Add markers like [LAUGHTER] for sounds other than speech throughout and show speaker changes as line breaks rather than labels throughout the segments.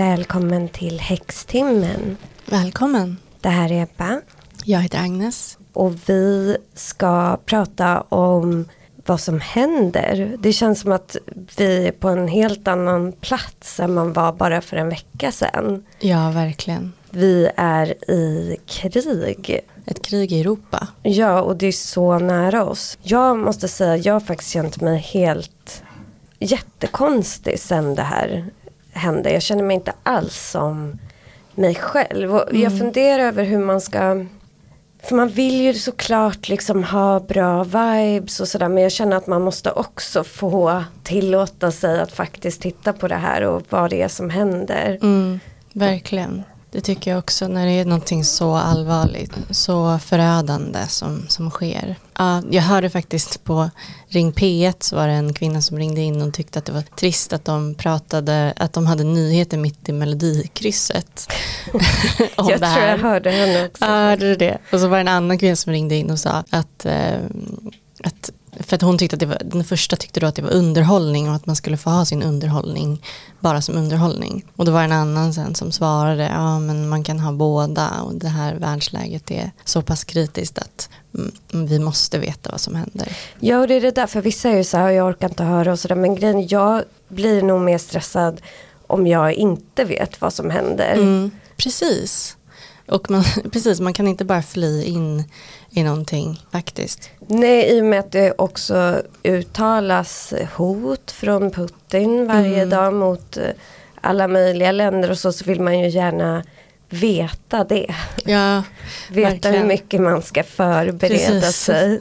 Välkommen till Häxtimmen.
Välkommen.
Det här är Ebba.
Jag heter Agnes.
Och vi ska prata om vad som händer. Det känns som att vi är på en helt annan plats än man var bara för en vecka sedan.
Ja, verkligen.
Vi är i krig.
Ett krig i Europa.
Ja, och det är så nära oss. Jag måste säga, jag har faktiskt känt mig helt jättekonstig sen det här hände. Jag känner mig inte alls som mig själv. Och jag funderar över hur man ska för man vill ju såklart liksom ha bra vibes och sådär men jag känner att man måste också få tillåta sig att faktiskt titta på det här och vad det är som händer.
Mm, verkligen. Det tycker jag också när det är någonting så allvarligt, så förödande som, som sker. Ja, jag hörde faktiskt på Ring P1 så var det en kvinna som ringde in och tyckte att det var trist att de pratade, att de hade nyheter mitt i melodikrysset. [LAUGHS]
jag tror jag hörde henne också.
Ja, är det. Och så var det en annan kvinna som ringde in och sa att, eh, att för att hon tyckte att det var, den första tyckte då att det var underhållning och att man skulle få ha sin underhållning bara som underhållning. Och då var det en annan sen som svarade, ja men man kan ha båda och det här världsläget är så pass kritiskt att mm, vi måste veta vad som händer.
Ja och det är det där, för vissa är ju så här, jag orkar inte höra och sådär, men grejen, jag blir nog mer stressad om jag inte vet vad som händer.
Mm, precis. Och man, [LAUGHS] precis, man kan inte bara fly in i någonting faktiskt.
Nej, i och med att det också uttalas hot från Putin varje mm. dag mot eh, alla möjliga länder och så, så vill man ju gärna veta det.
Ja, [LAUGHS]
veta verkligen. hur mycket man ska förbereda Precis. sig.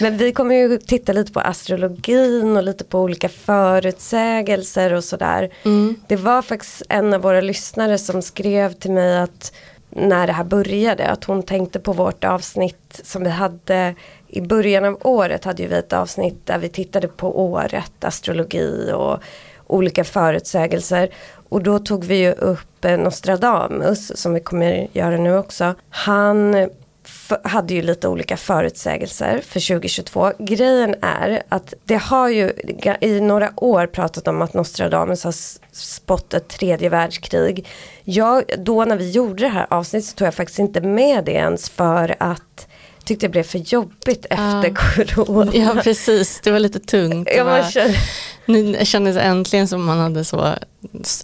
Men vi kommer ju titta lite på astrologin och lite på olika förutsägelser och sådär. Mm. Det var faktiskt en av våra lyssnare som skrev till mig att när det här började. Att hon tänkte på vårt avsnitt som vi hade i början av året hade vi ett avsnitt där vi tittade på året, astrologi och olika förutsägelser. Och då tog vi ju upp eh, Nostradamus som vi kommer göra nu också. Han hade ju lite olika förutsägelser för 2022. Grejen är att det har ju i några år pratat om att Nostradamus har spått ett tredje världskrig. Jag, då när vi gjorde det här avsnittet så tog jag faktiskt inte med det ens för att tyckte det blev för jobbigt efter uh, corona.
Ja precis, det var lite tungt.
Jag var, kände...
Nu kändes äntligen som man hade, så,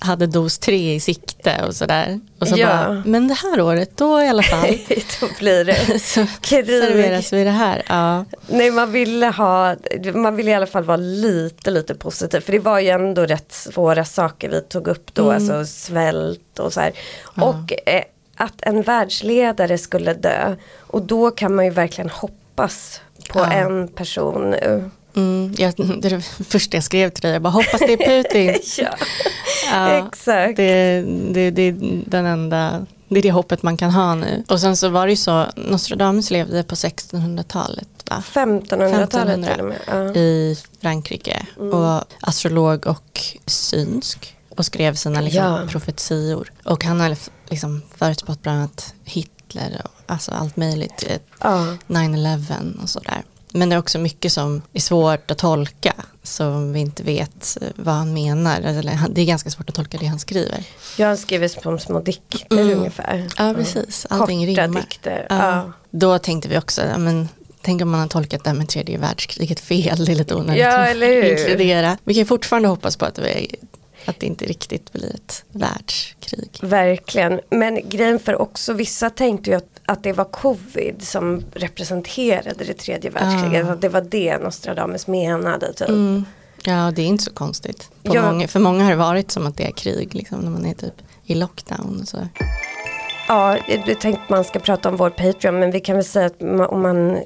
hade dos tre i sikte och sådär. Och så ja. bara, men det här året då i alla fall. [LAUGHS]
då blir det [LAUGHS] så
serveras vi det här. Ja.
Nej man ville ha, man ville i alla fall vara lite lite positiv. För det var ju ändå rätt svåra saker vi tog upp då, mm. alltså svält och så här. Ja. Och eh, att en världsledare skulle dö. Och då kan man ju verkligen hoppas på ja. en person nu.
Mm, jag, [LAUGHS] det är det första jag skrev till dig, jag bara hoppas det är Putin. [LAUGHS]
ja, [LAUGHS] ja, exakt.
Det, det, det, är den enda, det är det hoppet man kan ha nu. Och sen så var det ju så, Nostradamus levde på 1600-talet.
1500-talet till och med.
Ja. I Frankrike. Mm. Och astrolog och synsk och skrev sina liksom, ja. profetior. Och han har liksom förutspått bland annat Hitler och alltså allt möjligt. Ja. 9-11 och sådär. Men det är också mycket som är svårt att tolka som vi inte vet vad han menar. Eller, det är ganska svårt att tolka det han skriver.
Jag skriver som små dikter mm. ungefär.
Ja precis, allting Korta rimmar.
dikter. Ja.
Då tänkte vi också, men, tänk om man har tolkat det här med tredje världskriget fel, det är lite onödigt
ja, hur?
inkludera. Vi kan fortfarande hoppas på att vi att det inte riktigt blir ett världskrig.
Verkligen, men grejen för också vissa tänkte ju att, att det var covid som representerade det tredje världskriget. Ah. Att det var det Nostradamus menade typ. Mm.
Ja, det är inte så konstigt. Ja. Många, för många har det varit som att det är krig liksom, när man är typ i lockdown. Och så.
Ja, jag tänkte man ska prata om vår Patreon men vi kan väl säga att om man,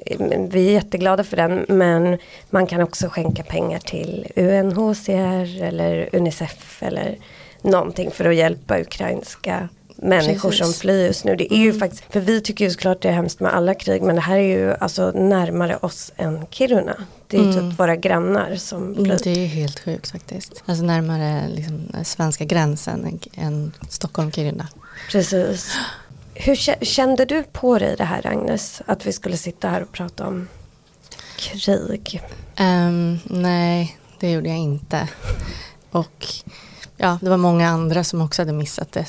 vi är jätteglada för den men man kan också skänka pengar till UNHCR eller Unicef eller någonting för att hjälpa ukrainska människor Precis. som flyr just nu. Det är ju mm. faktiskt, för vi tycker ju såklart det är hemskt med alla krig men det här är ju alltså närmare oss än Kiruna. Det är ju mm. typ våra grannar som
flyr. Det är helt sjukt faktiskt. Alltså närmare liksom, svenska gränsen än, än Stockholm-Kiruna.
Precis. Hur kände du på dig det här Agnes? Att vi skulle sitta här och prata om krig?
Um, nej, det gjorde jag inte. Och ja, det var många andra som också hade missat det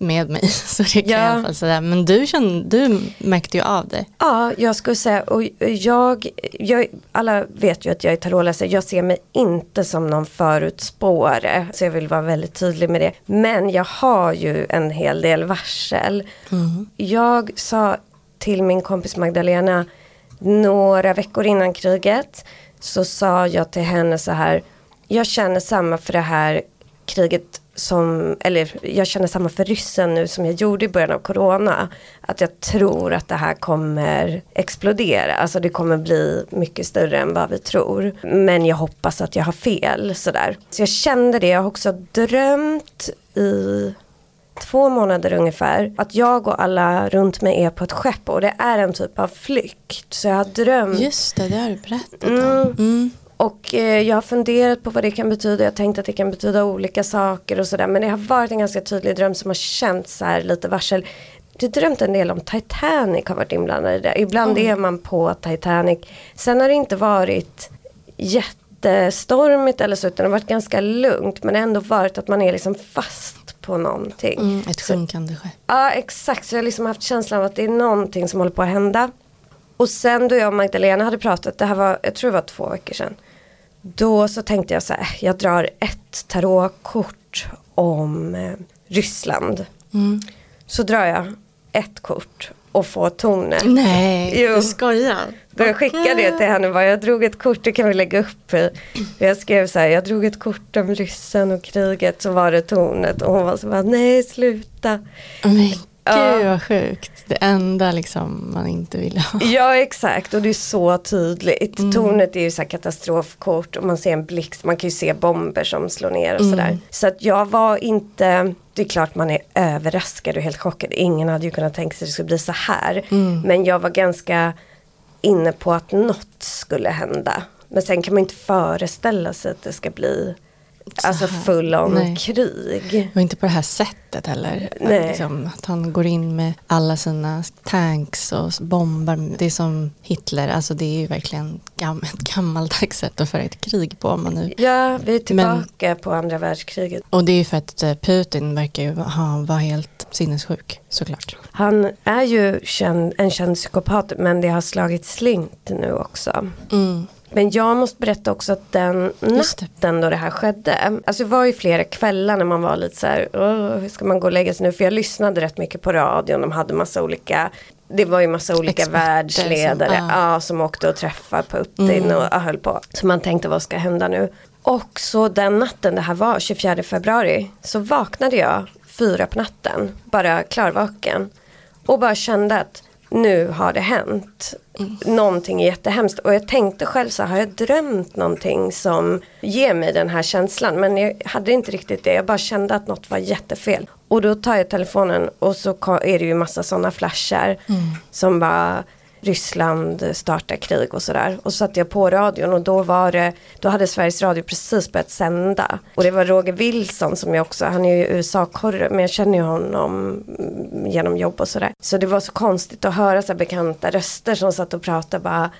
med mig. [LAUGHS] Så det kan ja. jag i alla fall säga. Men du, kände, du märkte ju av det.
Ja, jag skulle säga, och jag, jag alla vet ju att jag är tarotläsare. Jag ser mig inte som någon förutspåare. Så jag vill vara väldigt tydlig med det. Men jag har ju en hel del varsel. Mm. Jag sa till min kompis Magdalena några veckor innan kriget. Så sa jag till henne så här. Jag känner samma för det här kriget som, eller jag känner samma för ryssen nu som jag gjorde i början av corona. Att jag tror att det här kommer explodera, alltså det kommer bli mycket större än vad vi tror. Men jag hoppas att jag har fel sådär. Så jag kände det, jag har också drömt i två månader ungefär. Att jag och alla runt mig är på ett skepp och det är en typ av flykt. Så jag har drömt.
Just det, det har du berättat om. Mm. Mm.
Och eh, jag har funderat på vad det kan betyda. Jag har tänkt att det kan betyda olika saker och sådär. Men det har varit en ganska tydlig dröm som har känts så här lite varsel. Jag har drömt en del om Titanic har varit inblandad i det. Ibland mm. är man på Titanic. Sen har det inte varit jättestormigt eller så utan det har varit ganska lugnt. Men ändå varit att man är liksom fast på någonting.
Mm, ett sjunkande skepp.
Ja exakt, så jag har liksom haft känslan av att det är någonting som håller på att hända. Och sen då jag och Magdalena hade pratat, det här var, jag tror det var två veckor sedan. Då så tänkte jag så här, jag drar ett tarotkort om eh, Ryssland. Mm. Så drar jag ett kort och får tonen.
Nej, [LAUGHS] jo. du skojar.
Då jag skickade det till henne, bara, jag drog ett kort, det kan vi lägga upp. Jag skrev så här, jag drog ett kort om ryssen och kriget, så var det tonet. Och hon var så bara, nej sluta.
Men Gud vad sjukt. Det enda liksom man inte vill ha.
Ja exakt och det är så tydligt. Mm. Tornet är ju så katastrofkort och man ser en blixt, man kan ju se bomber som slår ner och mm. sådär. Så att jag var inte, det är klart man är överraskad och helt chockad. Ingen hade ju kunnat tänka sig att det skulle bli så här. Mm. Men jag var ganska inne på att något skulle hända. Men sen kan man inte föreställa sig att det ska bli alltså full on krig.
Och inte på det här sättet heller. Nej. Liksom, att han går in med alla sina tanks och bombar. Det är som Hitler, alltså det är ju verkligen gam ett gammaldags sätt att föra ett krig på. man nu.
Ja, vi är tillbaka Men, på andra världskriget.
Och det är ju för att eh, Putin verkar ju ha, vara helt sinnessjuk såklart.
Han är ju känd, en känd psykopat men det har slagit slint nu också. Mm. Men jag måste berätta också att den natten då det här skedde. Alltså det var ju flera kvällar när man var lite så här. hur ska man gå och lägga sig nu? För jag lyssnade rätt mycket på radion. De hade massa olika. Det var ju massa olika Experter världsledare. Som, ah. ja, som åkte och träffade Putin mm. och, och höll på. Så man tänkte vad ska hända nu? Och så den natten det här var, 24 februari. Så vaknade jag fyra på natten. Bara klarvaken. Och bara kände att nu har det hänt. Mm. Någonting är jättehemskt. Och jag tänkte själv så har jag drömt någonting som ger mig den här känslan? Men jag hade inte riktigt det. Jag bara kände att något var jättefel. Och då tar jag telefonen och så är det ju massa sådana flashar. Mm. Som bara Ryssland startar krig och sådär. Och så satte jag på radion och då var det, då hade Sveriges Radio precis börjat sända. Och det var Roger Wilson som jag också, han är ju USA-korre men jag känner ju honom genom jobb och sådär. Så det var så konstigt att höra så bekanta röster som satt och pratade bara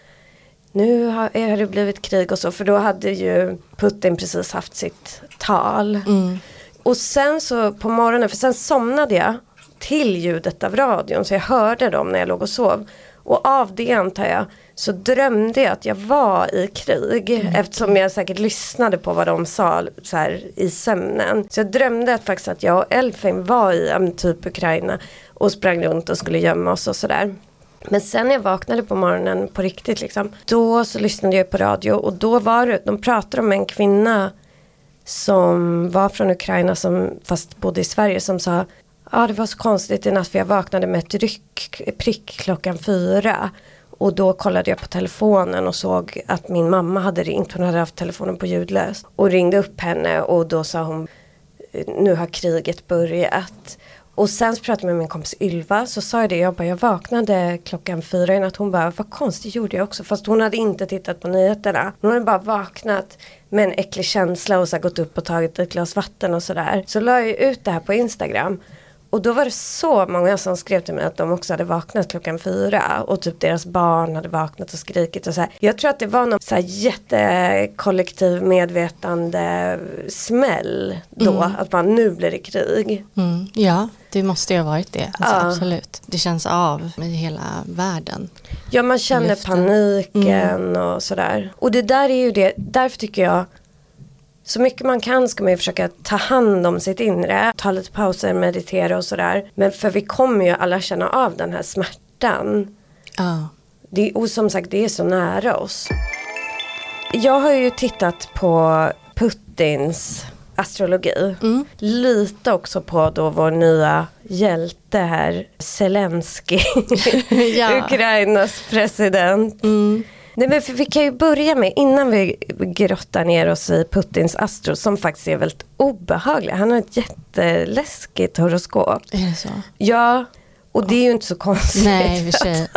nu har, har det blivit krig och så för då hade ju Putin precis haft sitt tal. Mm. Och sen så på morgonen, för sen somnade jag till ljudet av radion så jag hörde dem när jag låg och sov. Och av det antar jag så drömde jag att jag var i krig mm. eftersom jag säkert lyssnade på vad de sa så här, i sömnen. Så jag drömde att faktiskt att jag och Elfin var i typ Ukraina och sprang runt och skulle gömma oss och sådär. Men sen när jag vaknade på morgonen på riktigt liksom, då så lyssnade jag på radio och då var det, de pratade om en kvinna som var från Ukraina som fast bodde i Sverige som sa Ja det var så konstigt i natt för jag vaknade med ett ryck, prick klockan fyra. Och då kollade jag på telefonen och såg att min mamma hade ringt. Hon hade haft telefonen på ljudlöst. Och ringde upp henne och då sa hon nu har kriget börjat. Och sen så pratade jag med min kompis Ylva så sa jag det, jag bara jag vaknade klockan fyra i natt. Hon bara vad konstigt gjorde jag också fast hon hade inte tittat på nyheterna. Hon hade bara vaknat med en äcklig känsla och så gått upp och tagit ett glas vatten och sådär. Så la jag ut det här på Instagram. Och då var det så många som skrev till mig att de också hade vaknat klockan fyra och typ deras barn hade vaknat och skrikit och så här. Jag tror att det var någon så här jättekollektiv medvetande smäll då, mm. att man nu blir det krig.
Mm. Ja, det måste ju ha varit det, alltså, ja. absolut. Det känns av i hela världen.
Ja, man känner paniken mm. och sådär. Och det där är ju det, därför tycker jag så mycket man kan ska man ju försöka ta hand om sitt inre, ta lite pauser, meditera och sådär. Men för vi kommer ju alla känna av den här smärtan.
Ja.
Det, och som sagt, det är så nära oss. Jag har ju tittat på Putins astrologi. Mm. Lite också på då vår nya hjälte här, Zelensky, [LAUGHS] ja. [LAUGHS] Ukrainas president.
Mm.
Nej, men vi kan ju börja med, innan vi grottar ner oss i Putins astro, som faktiskt är väldigt obehaglig. Han har ett jätteläskigt horoskop.
Är det så?
Ja, och det är ju inte så konstigt.
Nej, [LAUGHS] sig.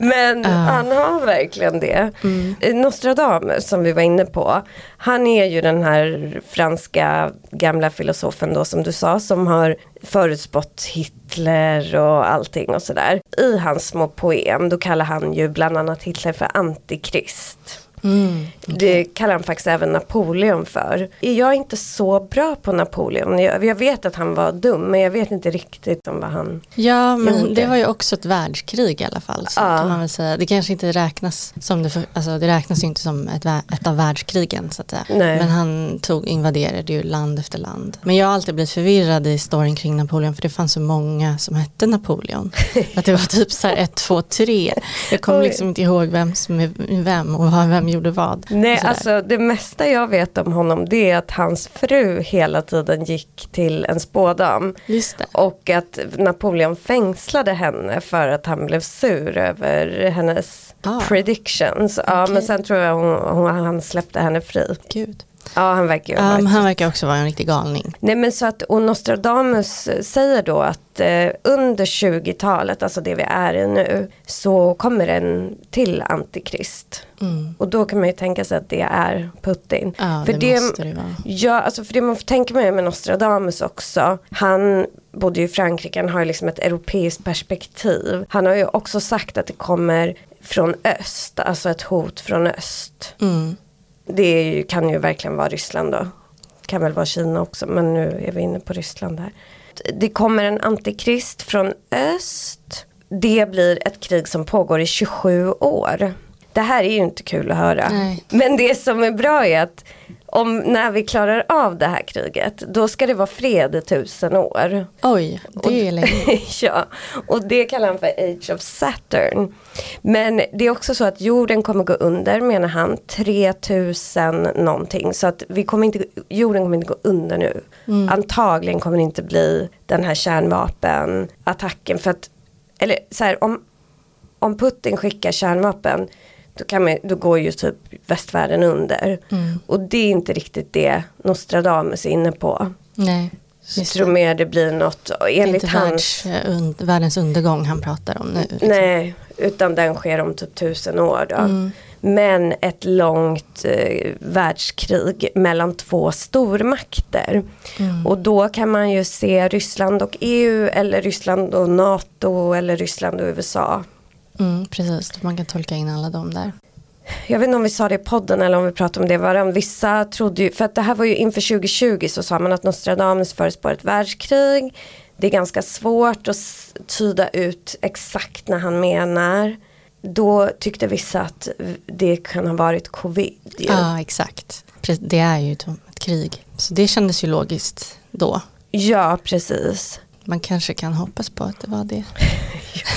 Men uh. han har verkligen det. Mm. Nostradamus som vi var inne på. Han är ju den här franska gamla filosofen då som du sa som har förutspått Hitler och allting och sådär. I hans små poem då kallar han ju bland annat Hitler för antikrist.
Mm, okay.
Det kallar han faktiskt även Napoleon för. Jag är inte så bra på Napoleon. Jag, jag, vet att han var dum men jag vet inte riktigt om vad han
Ja men gjorde. det var ju också ett världskrig i alla fall. Så ja. kan man väl säga. Det kanske inte räknas som det, för, alltså det räknas ju inte som ett, ett av världskrigen så att säga.
Nej.
Men han tog, invaderade ju land efter land. Men jag har alltid blivit förvirrad i storyn kring Napoleon för det fanns så många som hette Napoleon. att det var typ så här ett, två, tre. Jag kommer liksom inte ihåg vem som är vem och vem gjorde vad.
Nej, alltså det mesta jag vet om honom det är att hans fru hela tiden gick till en spådam. Och att Napoleon fängslade henne för att han blev sur över hennes ah. predictions. Ja, okay. men sen tror jag hon, hon, han släppte henne fri.
Gud.
Ja, han verkar ju
um, Han verkar också vara en riktig galning.
Nej, men så att, och Nostradamus säger då att eh, under 20-talet, alltså det vi är i nu, så kommer en till antikrist.
Mm.
Och då kan man ju tänka sig att det är Putin.
Ja, för det, det måste det vara.
Ja, alltså för det man får tänka med, med Nostradamus också, han bodde ju i Frankrike, han har ju liksom ett europeiskt perspektiv. Han har ju också sagt att det kommer från öst, alltså ett hot från öst.
Mm
det kan ju verkligen vara Ryssland då. Kan väl vara Kina också men nu är vi inne på Ryssland här. Det kommer en antikrist från öst. Det blir ett krig som pågår i 27 år. Det här är ju inte kul att höra.
Nej.
Men det som är bra är att om när vi klarar av det här kriget, då ska det vara fred i tusen år.
Oj, det är [LAUGHS] länge.
ja, och det kallar han för Age of Saturn. Men det är också så att jorden kommer gå under menar han, 3000 någonting. Så att vi kommer inte, jorden kommer inte gå under nu. Mm. Antagligen kommer det inte bli den här kärnvapenattacken. För att, eller så här, om, om Putin skickar kärnvapen då, kan man, då går ju typ västvärlden under.
Mm.
Och det är inte riktigt det Nostradamus är inne på.
Nej.
Jag tror mer det blir något enligt
det är inte
hans...
Världs, und, världens undergång han pratar om nu. Liksom.
Nej, utan den sker om typ tusen år då.
Mm.
Men ett långt eh, världskrig mellan två stormakter.
Mm.
Och då kan man ju se Ryssland och EU eller Ryssland och NATO eller Ryssland och USA
Mm, precis, man kan tolka in alla dem där.
Jag vet inte om vi sa det i podden eller om vi pratade om det varann. Vissa trodde ju, för att det här var ju inför 2020 så sa man att Nostradamus förespår ett världskrig. Det är ganska svårt att tyda ut exakt när han menar. Då tyckte vissa att det kan ha varit covid.
Ju. Ja exakt, det är ju ett krig. Så det kändes ju logiskt då.
Ja precis.
Man kanske kan hoppas på att det var det.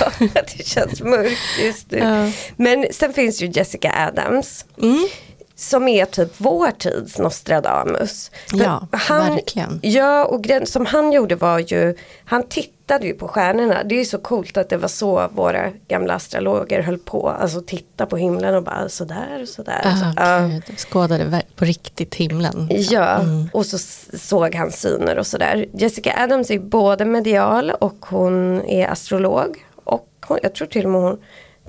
[LAUGHS]
ja, det känns mörkt just nu.
Ja.
Men sen finns ju Jessica Adams.
Mm.
Som är typ vår tids Nostradamus.
Ja, han, verkligen.
Ja, och gren, som han gjorde var ju, han tittade ju på stjärnorna. Det är så coolt att det var så våra gamla astrologer höll på. Alltså titta på himlen och bara sådär, sådär.
Ah, så, uh. Skådade på riktigt himlen.
Ja, mm. och så såg han syner och sådär. Jessica Adams är både medial och hon är astrolog. Och hon, jag tror till och med hon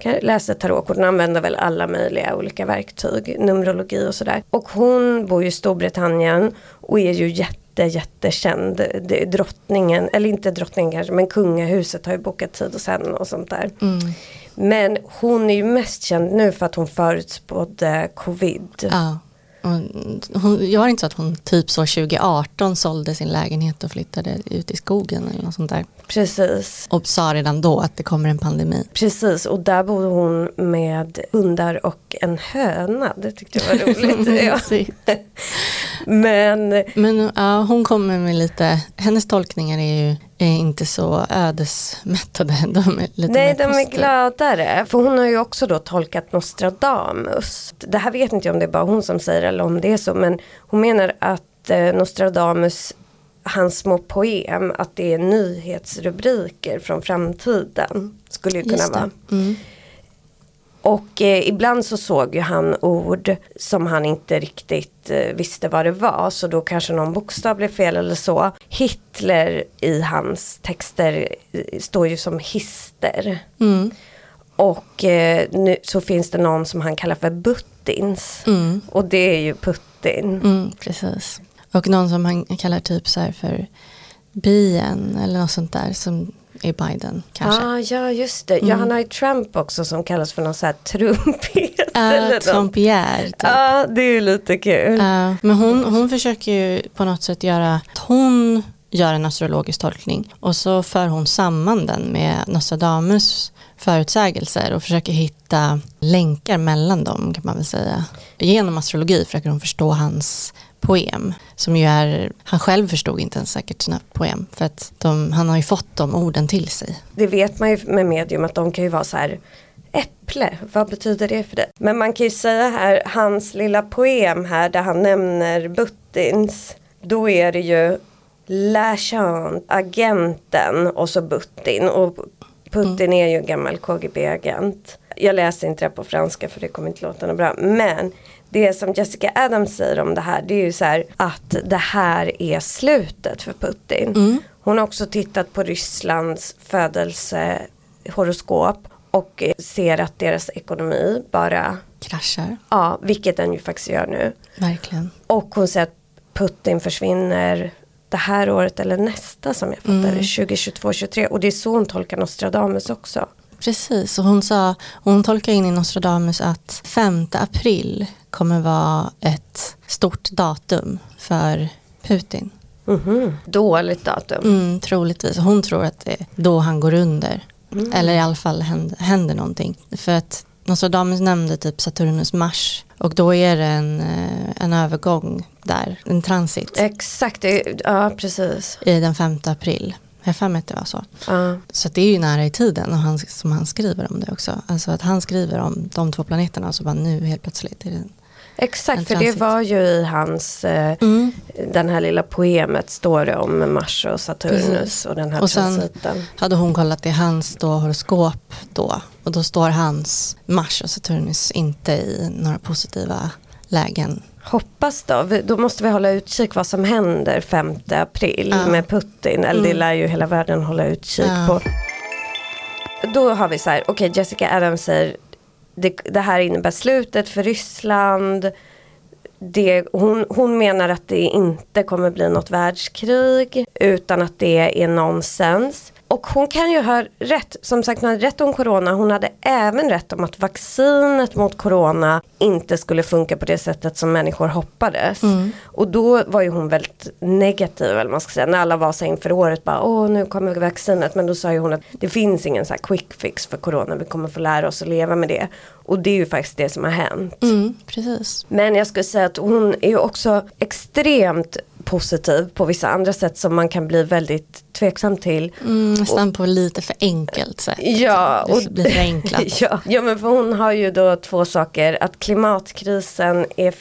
kan läsa tarotkort, hon använder väl alla möjliga olika verktyg, numerologi och sådär. Och hon bor ju i Storbritannien och är ju jätte jätte, jättekänd. Drottningen, eller inte drottningen kanske, men kungahuset har ju bokat tid hos henne och sånt där. Mm. Men hon är ju mest känd nu för att hon förutspådde covid.
Ja. Hon, jag har inte så att hon typ så 2018 sålde sin lägenhet och flyttade ut i skogen eller något sånt där.
Precis.
Och sa redan då att det kommer en pandemi.
Precis och där bodde hon med hundar och en höna. Det tyckte jag var roligt. [LAUGHS] ja. [LAUGHS] Men,
Men ja, hon kommer med lite, hennes tolkningar är ju är inte så ödesmättade. De är lite
Nej, de är gladare. För hon har ju också då tolkat Nostradamus. Det här vet inte jag om det är bara hon som säger eller om det är så. Men hon menar att eh, Nostradamus, hans små poem, att det är nyhetsrubriker från framtiden. Skulle ju kunna vara. Mm. Och eh, ibland så såg ju han ord som han inte riktigt eh, visste vad det var. Så då kanske någon bokstav blev fel eller så. Hitler i hans texter eh, står ju som hister. Mm. Och eh, nu så finns det någon som han kallar för Buttins. Mm. Och det är ju Putin.
Mm, precis. Och någon som han kallar typ så här för bien eller något sånt där. Som i Biden kanske.
Ah, ja just det, mm. ja, han har ju Trump också som kallas för någon sån här trumpet. [LAUGHS]
Uh, Trumpier. Typ.
Ja, uh, det är ju lite kul. Uh,
men hon, hon försöker ju på något sätt göra hon gör en astrologisk tolkning och så för hon samman den med Nostradamus förutsägelser och försöker hitta länkar mellan dem kan man väl säga. Genom astrologi försöker hon förstå hans poem. Som ju är, han själv förstod inte ens säkert sina poem. För att de, han har ju fått de orden till sig.
Det vet man ju med medium att de kan ju vara så här äpple, vad betyder det för dig? Men man kan ju säga här, hans lilla poem här där han nämner Buttins. Då är det ju Lachant, agenten och så Buttin. Och Putin mm. är ju en gammal KGB-agent. Jag läser inte det på franska för det kommer inte låta något bra. Men det som Jessica Adams säger om det här det är ju så här att det här är slutet för Putin. Mm. Hon har också tittat på Rysslands födelsehoroskop och ser att deras ekonomi bara
kraschar.
Ja, vilket den ju faktiskt gör nu.
Verkligen.
Och hon säger att Putin försvinner det här året eller nästa som jag fattar mm. det, 2022-2023 och det är så hon tolkar Nostradamus också.
Precis, och hon sa, hon tolkar in i Nostradamus att 5 april kommer vara ett stort datum för Putin.
Mm -hmm. Dåligt datum.
Mm, troligtvis. Hon tror att det är då han går under. Mm. Eller i alla fall händer, händer någonting. För att Nostradamus nämnde typ Saturnus Mars. Och då är det en, eh, en övergång där, en transit.
Exakt, ja precis.
I den 5 april. Jag mig att det var så. Uh. Så det är ju nära i tiden och han, som han skriver om det också. Alltså att han skriver om de två planeterna och så bara nu helt plötsligt är det
Exakt, för det var ju i hans, eh, mm. den här lilla poemet står det om Mars och Saturnus Precis. och den här
Och sen transiten. hade hon kollat i hans då horoskop då och då står hans Mars och Saturnus inte i några positiva lägen.
Hoppas då, då måste vi hålla utkik vad som händer 5 april ja. med Putin, eller mm. det lär ju hela världen hålla utkik ja. på. Då har vi så här, okej okay, Jessica Adams säger det, det här innebär slutet för Ryssland. Det, hon, hon menar att det inte kommer bli något världskrig utan att det är nonsens. Och hon kan ju ha rätt, som sagt hon hade rätt om corona, hon hade även rätt om att vaccinet mot corona inte skulle funka på det sättet som människor hoppades. Mm. Och då var ju hon väldigt negativ, eller man ska säga, när alla var så inför året, bara åh nu kommer vaccinet, men då sa ju hon att det finns ingen så quick fix för corona, vi kommer få lära oss att leva med det. Och det är ju faktiskt det som har hänt.
Mm, precis.
Men jag skulle säga att hon är ju också extremt positiv på vissa andra sätt som man kan bli väldigt tveksam till.
Mm, nästan på lite för enkelt sätt.
Ja,
och, det blir förenklat. [LAUGHS]
ja, ja, men för hon har ju då två saker. Att klimatkrisen är,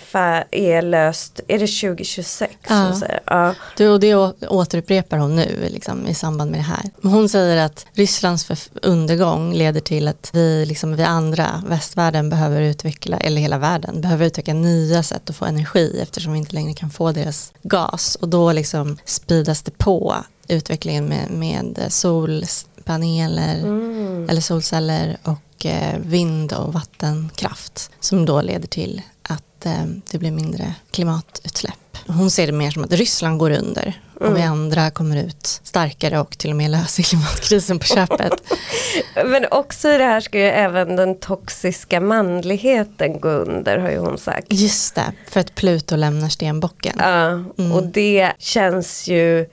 är löst, är det 2026?
Ja. ja. Du, och det återupprepar hon nu liksom, i samband med det här. Hon säger att Rysslands undergång leder till att vi, liksom, vi andra, västvärlden behöver utveckla, eller hela världen, behöver utveckla nya sätt att få energi eftersom vi inte längre kan få deras gas. Och då liksom speedas det på utvecklingen med, med solpaneler mm. eller solceller och eh, vind och vattenkraft som då leder till att eh, det blir mindre klimatutsläpp. Hon ser det mer som att Ryssland går under och mm. vi andra kommer ut starkare och till och med löser klimatkrisen på köpet. [LAUGHS]
Men också i det här ska ju även den toxiska manligheten gå under har ju hon sagt.
Just det, för att Pluto lämnar stenbocken.
Ja, mm. och det känns ju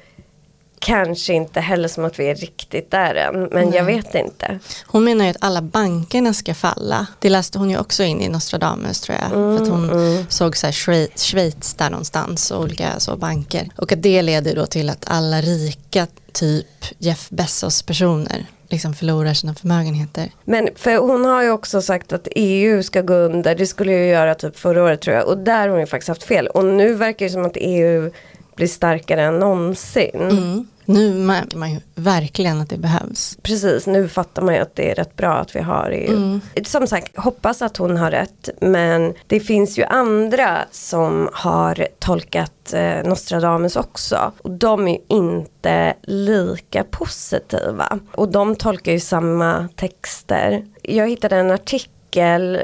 kanske inte heller som att vi är riktigt där än, men Nej. jag vet inte.
Hon menar ju att alla bankerna ska falla. Det läste hon ju också in i Nostradamus tror jag. Mm, för att hon mm. såg så här Schweiz, Schweiz där någonstans, och olika så banker. Och att det leder då till att alla rika, typ Jeff Bezos personer, liksom förlorar sina förmögenheter.
Men för hon har ju också sagt att EU ska gå under, det skulle ju göra typ förra året tror jag. Och där har hon ju faktiskt haft fel. Och nu verkar det som att EU blir starkare än någonsin.
Mm. Nu märker man ju verkligen att det behövs.
Precis, nu fattar man ju att det är rätt bra att vi har EU. Mm. Som sagt, hoppas att hon har rätt. Men det finns ju andra som har tolkat eh, Nostradamus också. Och de är ju inte lika positiva. Och de tolkar ju samma texter. Jag hittade en artikel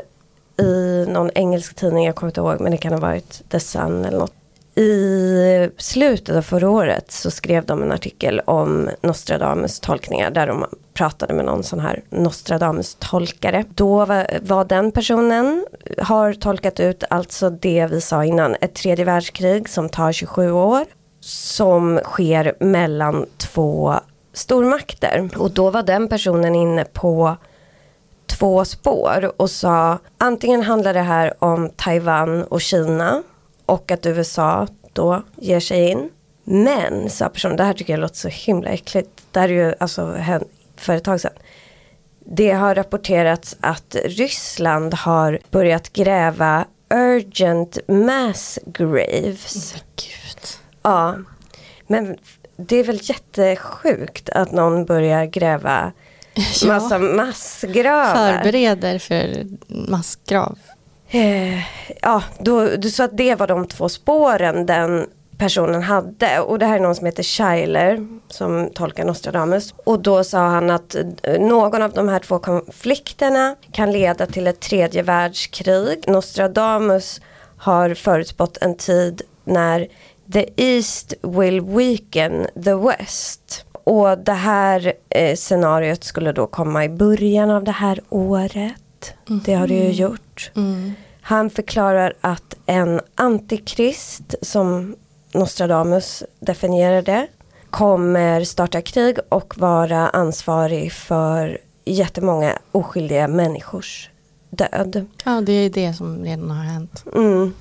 i någon engelsk tidning, jag kommer inte ihåg men det kan ha varit The Sun eller något i slutet av förra året så skrev de en artikel om Nostradamus tolkningar där de pratade med någon sån här Nostradamus tolkare. Då var, var, den personen har tolkat ut alltså det vi sa innan, ett tredje världskrig som tar 27 år som sker mellan två stormakter. Och då var den personen inne på två spår och sa antingen handlar det här om Taiwan och Kina och att USA då ger sig in. Men, sa personen, det här tycker jag låter så himla äckligt. Det här är ju alltså för ett tag sedan. Det har rapporterats att Ryssland har börjat gräva urgent mass graves.
Oh, Gud.
Ja, men det är väl jättesjukt att någon börjar gräva [LAUGHS] massa ja. massgravar.
Förbereder för massgrav.
Eh, ja, då, sa att det var de två spåren den personen hade. Och det här är någon som heter Schuyler som tolkar Nostradamus. Och då sa han att eh, någon av de här två konflikterna kan leda till ett tredje världskrig. Nostradamus har förutspått en tid när the East will weaken the West. Och det här eh, scenariot skulle då komma i början av det här året. Mm. Det har det ju gjort. Mm. Han förklarar att en antikrist som Nostradamus definierade kommer starta krig och vara ansvarig för jättemånga oskyldiga människors död.
Ja, det är det som redan har hänt.
Mm.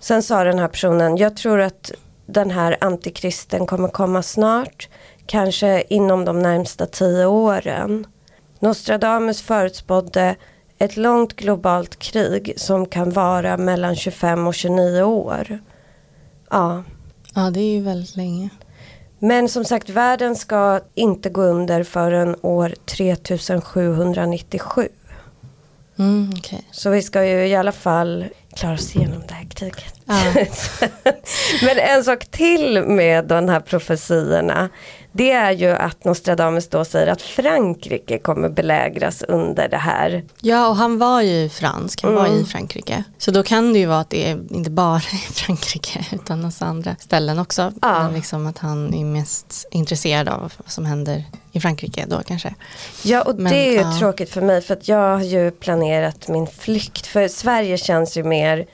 Sen sa den här personen, jag tror att den här antikristen kommer komma snart, kanske inom de närmsta tio åren. Nostradamus förutspådde ett långt globalt krig som kan vara mellan 25 och 29 år. Ja.
Ja, det är ju väldigt länge.
Men som sagt, världen ska inte gå under förrän år 3797.
Mm, okay.
Så vi ska ju i alla fall klara oss igenom det här kriget. Ja. [LAUGHS] Men en sak till med de här profetiorna det är ju att Nostradamus då säger att Frankrike kommer belägras under det här.
Ja och han var ju fransk, han mm. var i Frankrike. Så då kan det ju vara att det är inte bara [LAUGHS] i Frankrike utan hos andra ställen också. Ja. Men liksom att han är mest intresserad av vad som händer i Frankrike då kanske.
Ja och Men, det är ju ja. tråkigt för mig för att jag har ju planerat min flykt. För Sverige känns ju mer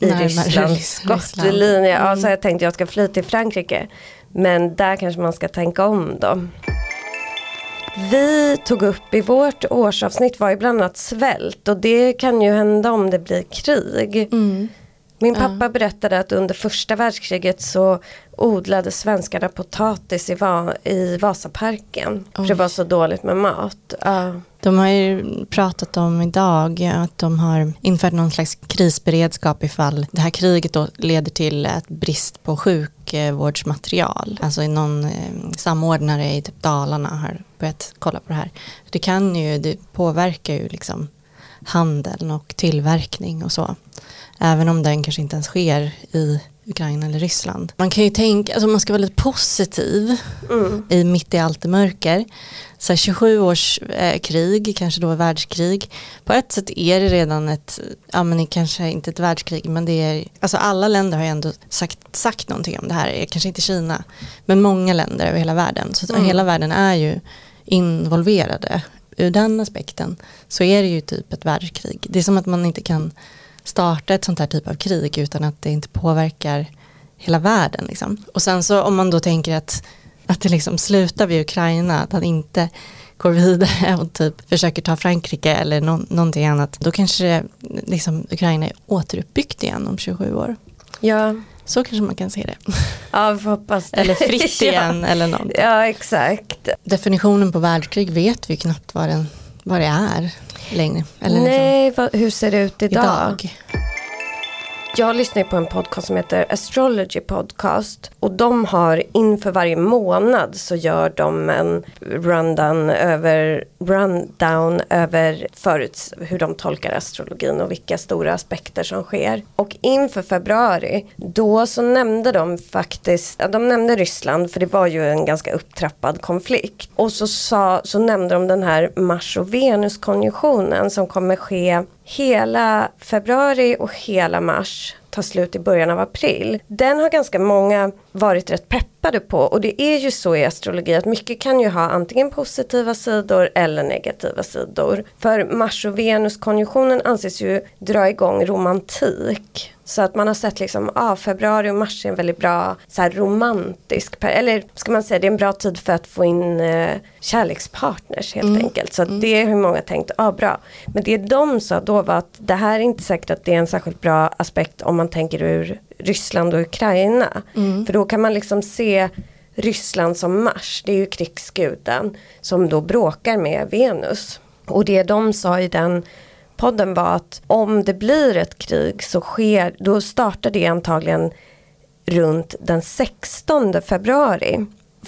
i Rysslands [LAUGHS] skottlinje. Mm. Ja, så jag tänkte jag ska fly till Frankrike. Men där kanske man ska tänka om då. Vi tog upp i vårt årsavsnitt var ju bland annat svält och det kan ju hända om det blir krig. Mm. Min pappa uh. berättade att under första världskriget så odlade svenskarna potatis i, Va i Vasaparken. För det var så dåligt med mat. Uh.
De har ju pratat om idag att de har infört någon slags krisberedskap ifall det här kriget då leder till ett brist på sjukvårdsmaterial. Alltså någon eh, samordnare i typ Dalarna har börjat kolla på det här. Det kan ju, det påverkar ju liksom handeln och tillverkning och så. Även om den kanske inte ens sker i Ukraina eller Ryssland. Man kan ju tänka, alltså man ska vara lite positiv mm. i mitt i allt det mörker. Så 27 års eh, krig, kanske då världskrig. På ett sätt är det redan ett, ja men kanske inte ett världskrig men det är, alltså alla länder har ju ändå sagt, sagt någonting om det här, kanske inte Kina, men många länder över hela världen. Så mm. hela världen är ju involverade. Ur den aspekten så är det ju typ ett världskrig. Det är som att man inte kan starta ett sånt här typ av krig utan att det inte påverkar hela världen. Liksom. Och sen så om man då tänker att, att det liksom slutar vid Ukraina, att han inte går vidare och typ försöker ta Frankrike eller no någonting annat, då kanske liksom Ukraina är återuppbyggt igen om 27 år.
Ja.
Så kanske man kan se det.
Ja, vi får hoppas det. [LAUGHS]
Eller fritt [LAUGHS] igen ja. eller något.
Ja, exakt.
Definitionen på världskrig vet vi knappt vad, den, vad det är längre.
Eller Nej, liksom, vad, hur ser det ut idag? idag? Jag lyssnar på en podcast som heter Astrology Podcast. Och de har inför varje månad så gör de en rundown över, rundown över förut, hur de tolkar astrologin och vilka stora aspekter som sker. Och inför februari, då så nämnde de faktiskt, de nämnde Ryssland för det var ju en ganska upptrappad konflikt. Och så, sa, så nämnde de den här Mars och Venus konjunktionen som kommer ske hela februari och hela mars tar slut i början av april. Den har ganska många varit rätt peppade på och det är ju så i astrologi att mycket kan ju ha antingen positiva sidor eller negativa sidor. För Mars och Venus konjunktionen anses ju dra igång romantik så att man har sett liksom, ah, februari och mars är en väldigt bra så här, romantisk, eller ska man säga det är en bra tid för att få in eh, kärlekspartners helt mm. enkelt. Så mm. det har många tänkt, ah, bra. Men det de sa då var att det här är inte säkert att det är en särskilt bra aspekt om man tänker ur Ryssland och Ukraina. Mm. För då kan man liksom se Ryssland som Mars, det är ju krigsguden som då bråkar med Venus. Och det de sa i den podden var att om det blir ett krig så sker, då startar det antagligen runt den 16 februari.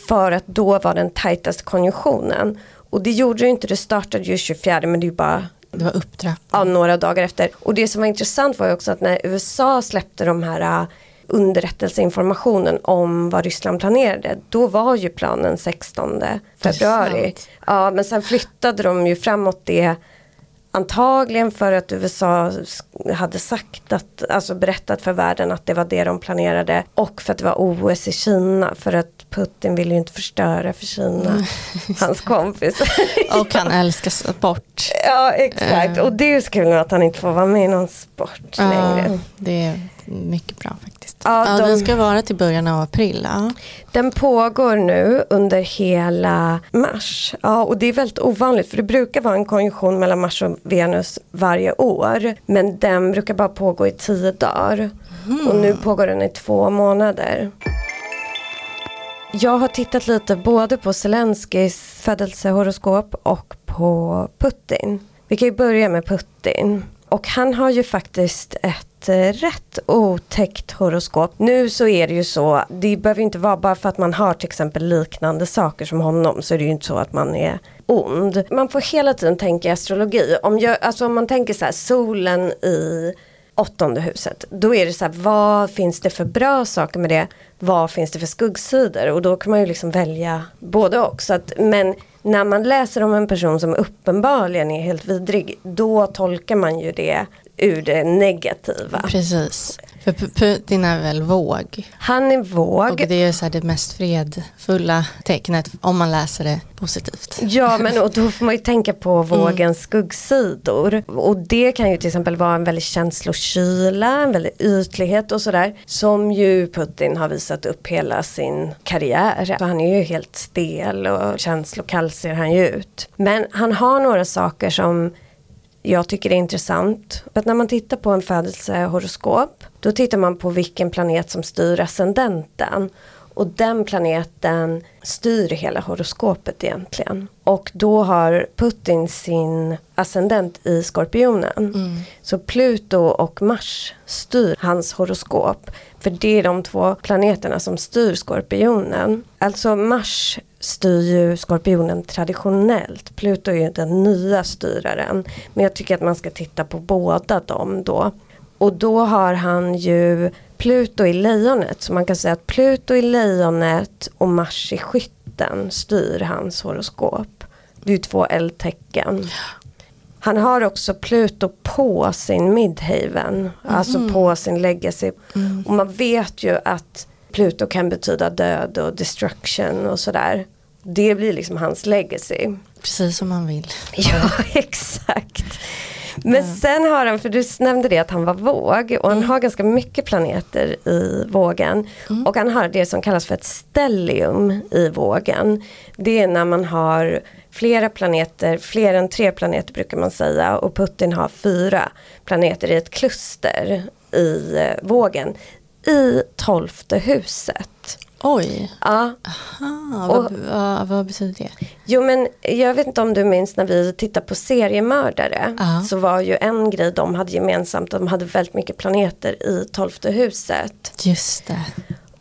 För att då var den tajtaste konjunktionen. Och det gjorde det inte, det startade ju 24 men det är ju bara
det var upptrappat.
Ja, några dagar efter. Och det som var intressant var ju också att när USA släppte de här äh, underrättelseinformationen om vad Ryssland planerade. Då var ju planen 16 februari. Ja men sen flyttade de ju framåt det Antagligen för att USA hade sagt att, alltså berättat för världen att det var det de planerade och för att det var OS i Kina för att Putin vill ju inte förstöra för Kina, mm. hans kompis. [LAUGHS]
och han älskar sport.
Ja exakt uh. och det är så kul att han inte får vara med i någon sport uh, längre.
Det är mycket bra faktiskt. Ja, ja de, den ska vara till början av april. Ja.
Den pågår nu under hela mars. Ja, och det är väldigt ovanligt för det brukar vara en konjunktion mellan Mars och Venus varje år. Men den brukar bara pågå i tio dagar. Mm. Och nu pågår den i två månader. Jag har tittat lite både på Zelenskis födelsehoroskop och på Putin. Vi kan ju börja med Putin. Och han har ju faktiskt ett ett rätt otäckt horoskop. Nu så är det ju så, det behöver inte vara bara för att man har till exempel liknande saker som honom så är det ju inte så att man är ond. Man får hela tiden tänka i astrologi. Om, jag, alltså om man tänker så här, solen i åttonde huset. Då är det så här, vad finns det för bra saker med det? Vad finns det för skuggsidor? Och då kan man ju liksom välja både och. Så att, men när man läser om en person som uppenbarligen är helt vidrig, då tolkar man ju det ur det negativa.
Precis. För Putin är väl våg?
Han är våg.
Och det är så det mest fredfulla tecknet om man läser det positivt.
Ja men och då får man ju tänka på mm. vågens mm. skuggsidor. Och det kan ju till exempel vara en väldigt känslokyla, en väldigt ytlighet och sådär. Som ju Putin har visat upp hela sin karriär. Så han är ju helt stel och känslokall ser han ju ut. Men han har några saker som jag tycker är intressant. Att när man tittar på en födelsehoroskop då tittar man på vilken planet som styr ascendenten. Och den planeten styr hela horoskopet egentligen. Och då har Putin sin ascendent i skorpionen. Mm. Så Pluto och Mars styr hans horoskop. För det är de två planeterna som styr skorpionen. Alltså Mars styr ju skorpionen traditionellt. Pluto är ju den nya styraren. Men jag tycker att man ska titta på båda dem då. Och då har han ju Pluto i lejonet. Så man kan säga att Pluto i lejonet och Mars i skytten styr hans horoskop. Det är ju två eldtecken. Han har också Pluto på sin Midhaven, mm. alltså på sin legacy. Mm. Och man vet ju att Pluto kan betyda död och destruction och sådär. Det blir liksom hans legacy.
Precis som man vill. [LAUGHS]
Ja, exakt. Men sen har han, för du nämnde det att han var våg och han mm. har ganska mycket planeter i vågen. Mm. Och han har det som kallas för ett stellium i vågen. Det är när man har flera planeter, fler än tre planeter brukar man säga och Putin har fyra planeter i ett kluster i eh, vågen i tolfte huset.
Oj.
Ja.
Aha, och, vad, vad, vad, betyder det?
Jo men jag vet inte om du minns när vi tittade på seriemördare. Aha. Så var ju en grej de hade gemensamt, de hade väldigt mycket planeter i tolfte huset.
Just det.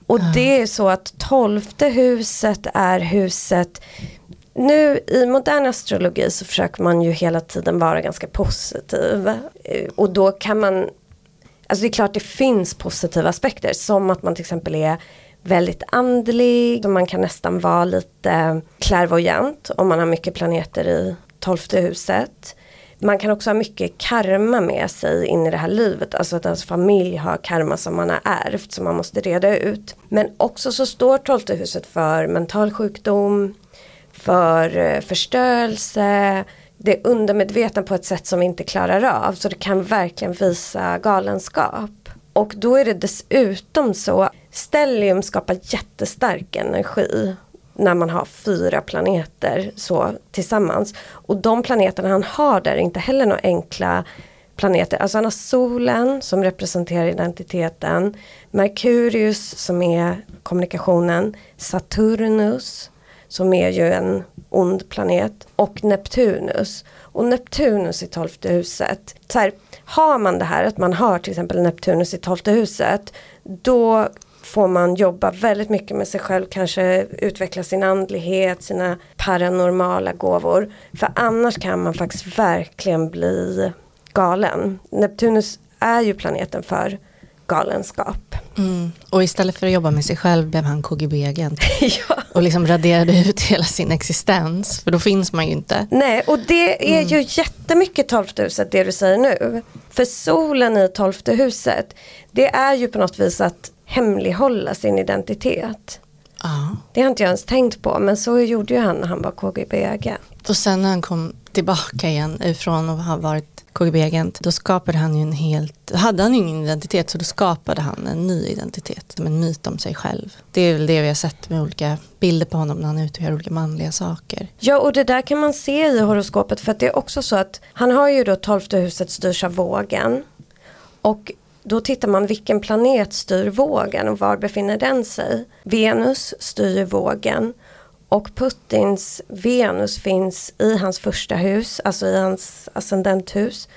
Och Aha. det är så att tolfte huset är huset nu i modern astrologi så försöker man ju hela tiden vara ganska positiv. Eh, och då kan man, alltså det är klart det finns positiva aspekter som att man till exempel är väldigt andlig och man kan nästan vara lite klärvoajant om man har mycket planeter i tolfte huset. Man kan också ha mycket karma med sig in i det här livet, alltså att ens familj har karma som man har ärvt som man måste reda ut. Men också så står tolfte huset för mental sjukdom, för eh, förstörelse, det är undermedvetna på ett sätt som vi inte klarar av. Så det kan verkligen visa galenskap. Och då är det dessutom så, stellium skapar jättestark energi när man har fyra planeter så tillsammans. Och de planeterna han har där är inte heller några enkla planeter. Alltså han har solen som representerar identiteten, Merkurius som är kommunikationen, Saturnus som är ju en ond planet och Neptunus. Och Neptunus i tolfte huset, så här, har man det här att man har till exempel Neptunus i tolfte huset då får man jobba väldigt mycket med sig själv, kanske utveckla sin andlighet, sina paranormala gåvor. För annars kan man faktiskt verkligen bli galen. Neptunus är ju planeten för galenskap.
Mm. Och istället för att jobba med sig själv blev han KGB-agent. [LAUGHS] ja. Och liksom raderade ut hela sin existens. För då finns man ju inte.
Nej, och det är mm. ju jättemycket tolfte huset det du säger nu. För solen i tolfte huset, det är ju på något vis att hemlighålla sin identitet.
Ja.
Det har inte jag ens tänkt på, men så gjorde ju han när han var KGB-agent.
Och sen när han kom tillbaka igen ifrån att ha varit KGB-agent, då skapade han ju en helt, hade han ingen identitet så då skapade han en ny identitet, som en myt om sig själv. Det är väl det vi har sett med olika bilder på honom när han är ute och gör olika manliga saker.
Ja och det där kan man se i horoskopet för att det är också så att han har ju då tolfte huset styrs av vågen och då tittar man vilken planet styr vågen och var befinner den sig. Venus styr vågen och Putins Venus finns i hans första hus, alltså i hans ascendenthus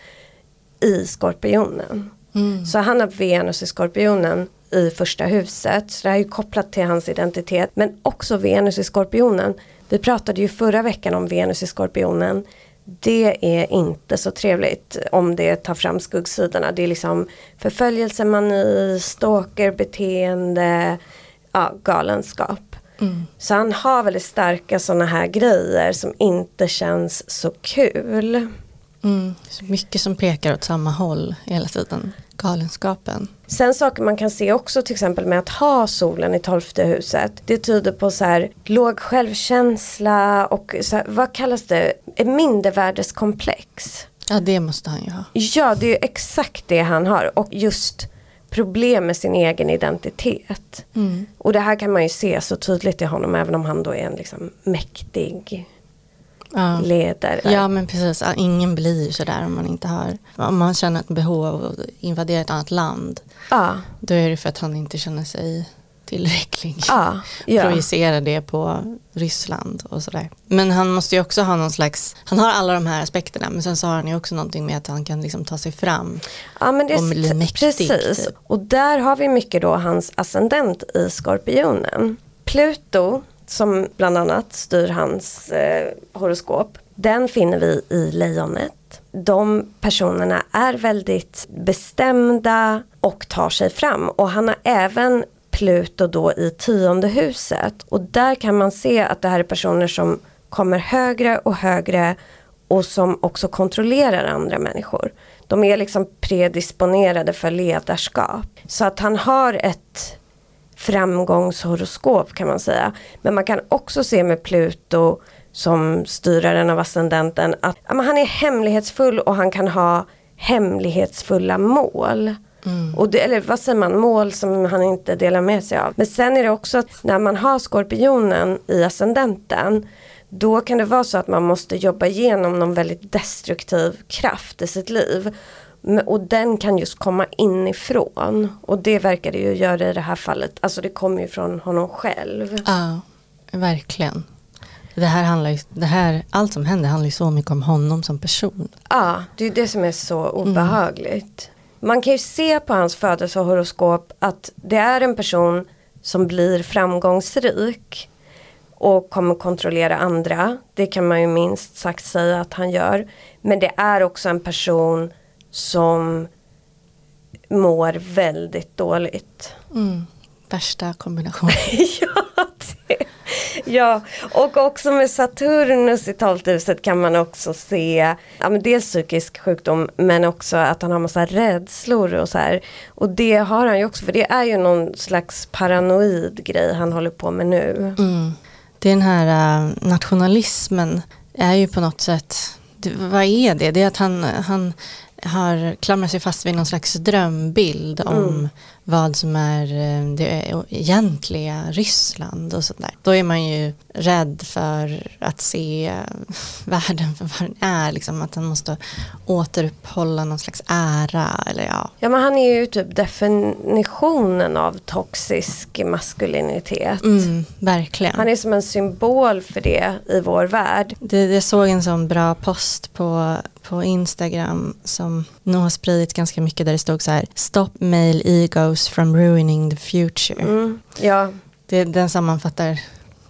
i Skorpionen. Mm. Så han har Venus i Skorpionen i första huset. Så det här är ju kopplat till hans identitet. Men också Venus i Skorpionen. Vi pratade ju förra veckan om Venus i Skorpionen. Det är inte så trevligt om det tar fram skuggsidorna. Det är liksom förföljelsemani, stalkerbeteende, ja, galenskap. Mm. Så han har väldigt starka sådana här grejer som inte känns så kul.
Mm. Så mycket som pekar åt samma håll hela tiden. Galenskapen.
Sen saker man kan se också till exempel med att ha solen i tolfte huset. Det tyder på så här låg självkänsla och så här, vad kallas det? Mindervärdeskomplex.
Ja det måste han ju ha.
Ja det är exakt det han har och just problem med sin egen identitet. Mm. Och det här kan man ju se så tydligt i honom även om han då är en liksom mäktig ja. ledare.
Ja men precis, ingen blir sådär om man inte har, om man känner ett behov av att invadera ett annat land.
Ja.
Då är det för att han inte känner sig tillräcklig.
Ah, ja.
Projicera det på Ryssland och sådär. Men han måste ju också ha någon slags, han har alla de här aspekterna men sen så har han ju också någonting med att han kan liksom ta sig fram
ja, men det och bli mäktig. Precis, typ. och där har vi mycket då hans ascendent i skorpionen. Pluto som bland annat styr hans eh, horoskop, den finner vi i lejonet. De personerna är väldigt bestämda och tar sig fram och han har även Pluto då i tionde huset och där kan man se att det här är personer som kommer högre och högre och som också kontrollerar andra människor. De är liksom predisponerade för ledarskap. Så att han har ett framgångshoroskop kan man säga. Men man kan också se med Pluto som styraren av ascendenten att han är hemlighetsfull och han kan ha hemlighetsfulla mål. Mm. Och det, eller vad säger man, mål som han inte delar med sig av. Men sen är det också att när man har skorpionen i ascendenten då kan det vara så att man måste jobba igenom någon väldigt destruktiv kraft i sitt liv. Och den kan just komma inifrån. Och det verkar det ju göra i det här fallet. Alltså det kommer ju från honom själv.
Ja, verkligen. Det här handlar ju, det här, allt som händer handlar ju så mycket om honom som person.
Ja, det är det som är så obehagligt. Mm. Man kan ju se på hans födelsehoroskop att det är en person som blir framgångsrik och kommer kontrollera andra. Det kan man ju minst sagt säga att han gör. Men det är också en person som mår väldigt dåligt.
Mm. Värsta kombinationen. [LAUGHS]
ja, [LAUGHS] ja, och också med Saturnus i tolvhuset kan man också se ja, men dels psykisk sjukdom men också att han har massa rädslor och så här. Och det har han ju också för det är ju någon slags paranoid grej han håller på med nu.
Mm. Det är den här uh, nationalismen är ju på något sätt, det, vad är det? Det är att han, han har klamrat sig fast vid någon slags drömbild om mm vad som är eh, det egentliga Ryssland och sådär. Då är man ju rädd för att se [LAUGHS] världen för vad den är, liksom att han måste återuppehålla någon slags ära eller ja.
Ja men han är ju typ definitionen av toxisk maskulinitet.
Mm, verkligen.
Han är som en symbol för det i vår värld.
Det, jag såg en sån bra post på, på Instagram som nog har spridits ganska mycket där det stod så här Stop male ego Heroes from Ruining the Future.
Mm, ja.
Det, den sammanfattar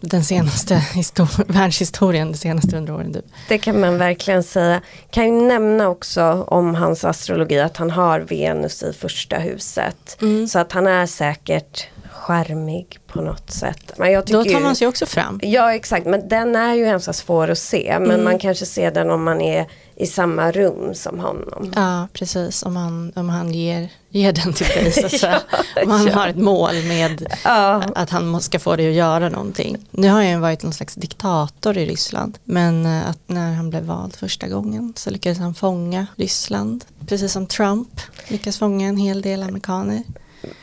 den senaste [LAUGHS] världshistorien de senaste hundra åren. Typ.
Det kan man verkligen säga. Kan ju nämna också om hans astrologi att han har Venus i första huset. Mm. Så att han är säkert charmig på något sätt.
Men jag Då tar man sig också fram.
Ja exakt men den är ju ganska svår att se. Men mm. man kanske ser den om man är i samma rum som honom.
Ja precis om han, om han ger, ger den till dig så att [LAUGHS] säga. ja, om han ja. har ett mål med ja. att han ska få dig att göra någonting. Nu har han varit någon slags diktator i Ryssland. Men eh, att när han blev vald första gången så lyckades han fånga Ryssland. Precis som Trump lyckas fånga en hel del amerikaner.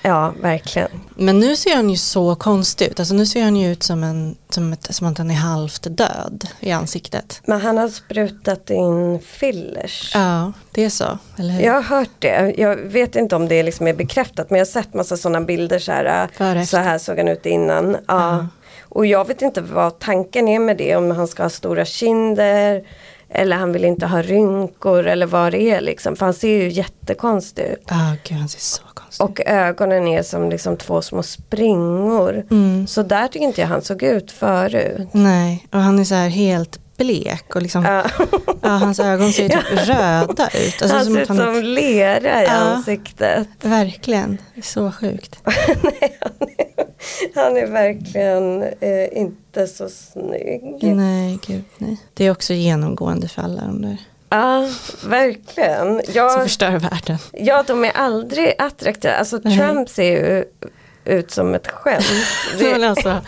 Ja, verkligen.
Men nu ser han ju så konstig ut. Alltså nu ser han ju ut som, en, som, ett, som att han är halvt död i ansiktet.
Men han har sprutat in fillers.
Ja, det är så. Eller hur?
Jag har hört det. Jag vet inte om det liksom är bekräftat. Men jag har sett massa sådana bilder. Så här, så här såg han ut innan. Ja. ja. Och jag vet inte vad tanken är med det. Om han ska ha stora kinder. Eller han vill inte ha rynkor eller vad det är liksom. För han ser ju jättekonstig ut.
Oh, gud han ser så konstig
Och ögonen är som liksom två små springor. Mm. Så där tycker inte jag han såg ut förut.
Nej, och han är så här helt blek och liksom, ja. [LAUGHS] ja hans ögon ser typ [LAUGHS] ja. röda ut.
Alltså han ser ut som, som lera i ja, ansiktet.
Verkligen, så sjukt. [LAUGHS]
Nej, [LAUGHS] han, är, är verkligen eh, inte så snygg.
Nej, gud nej. Det är också genomgående för alla de där.
Ja, verkligen.
Jag, Som förstör världen.
Ja, de är aldrig attraktiva. Alltså Nej. Trump ser ju ut som ett skämt. [LAUGHS]
Det, alltså, [LAUGHS]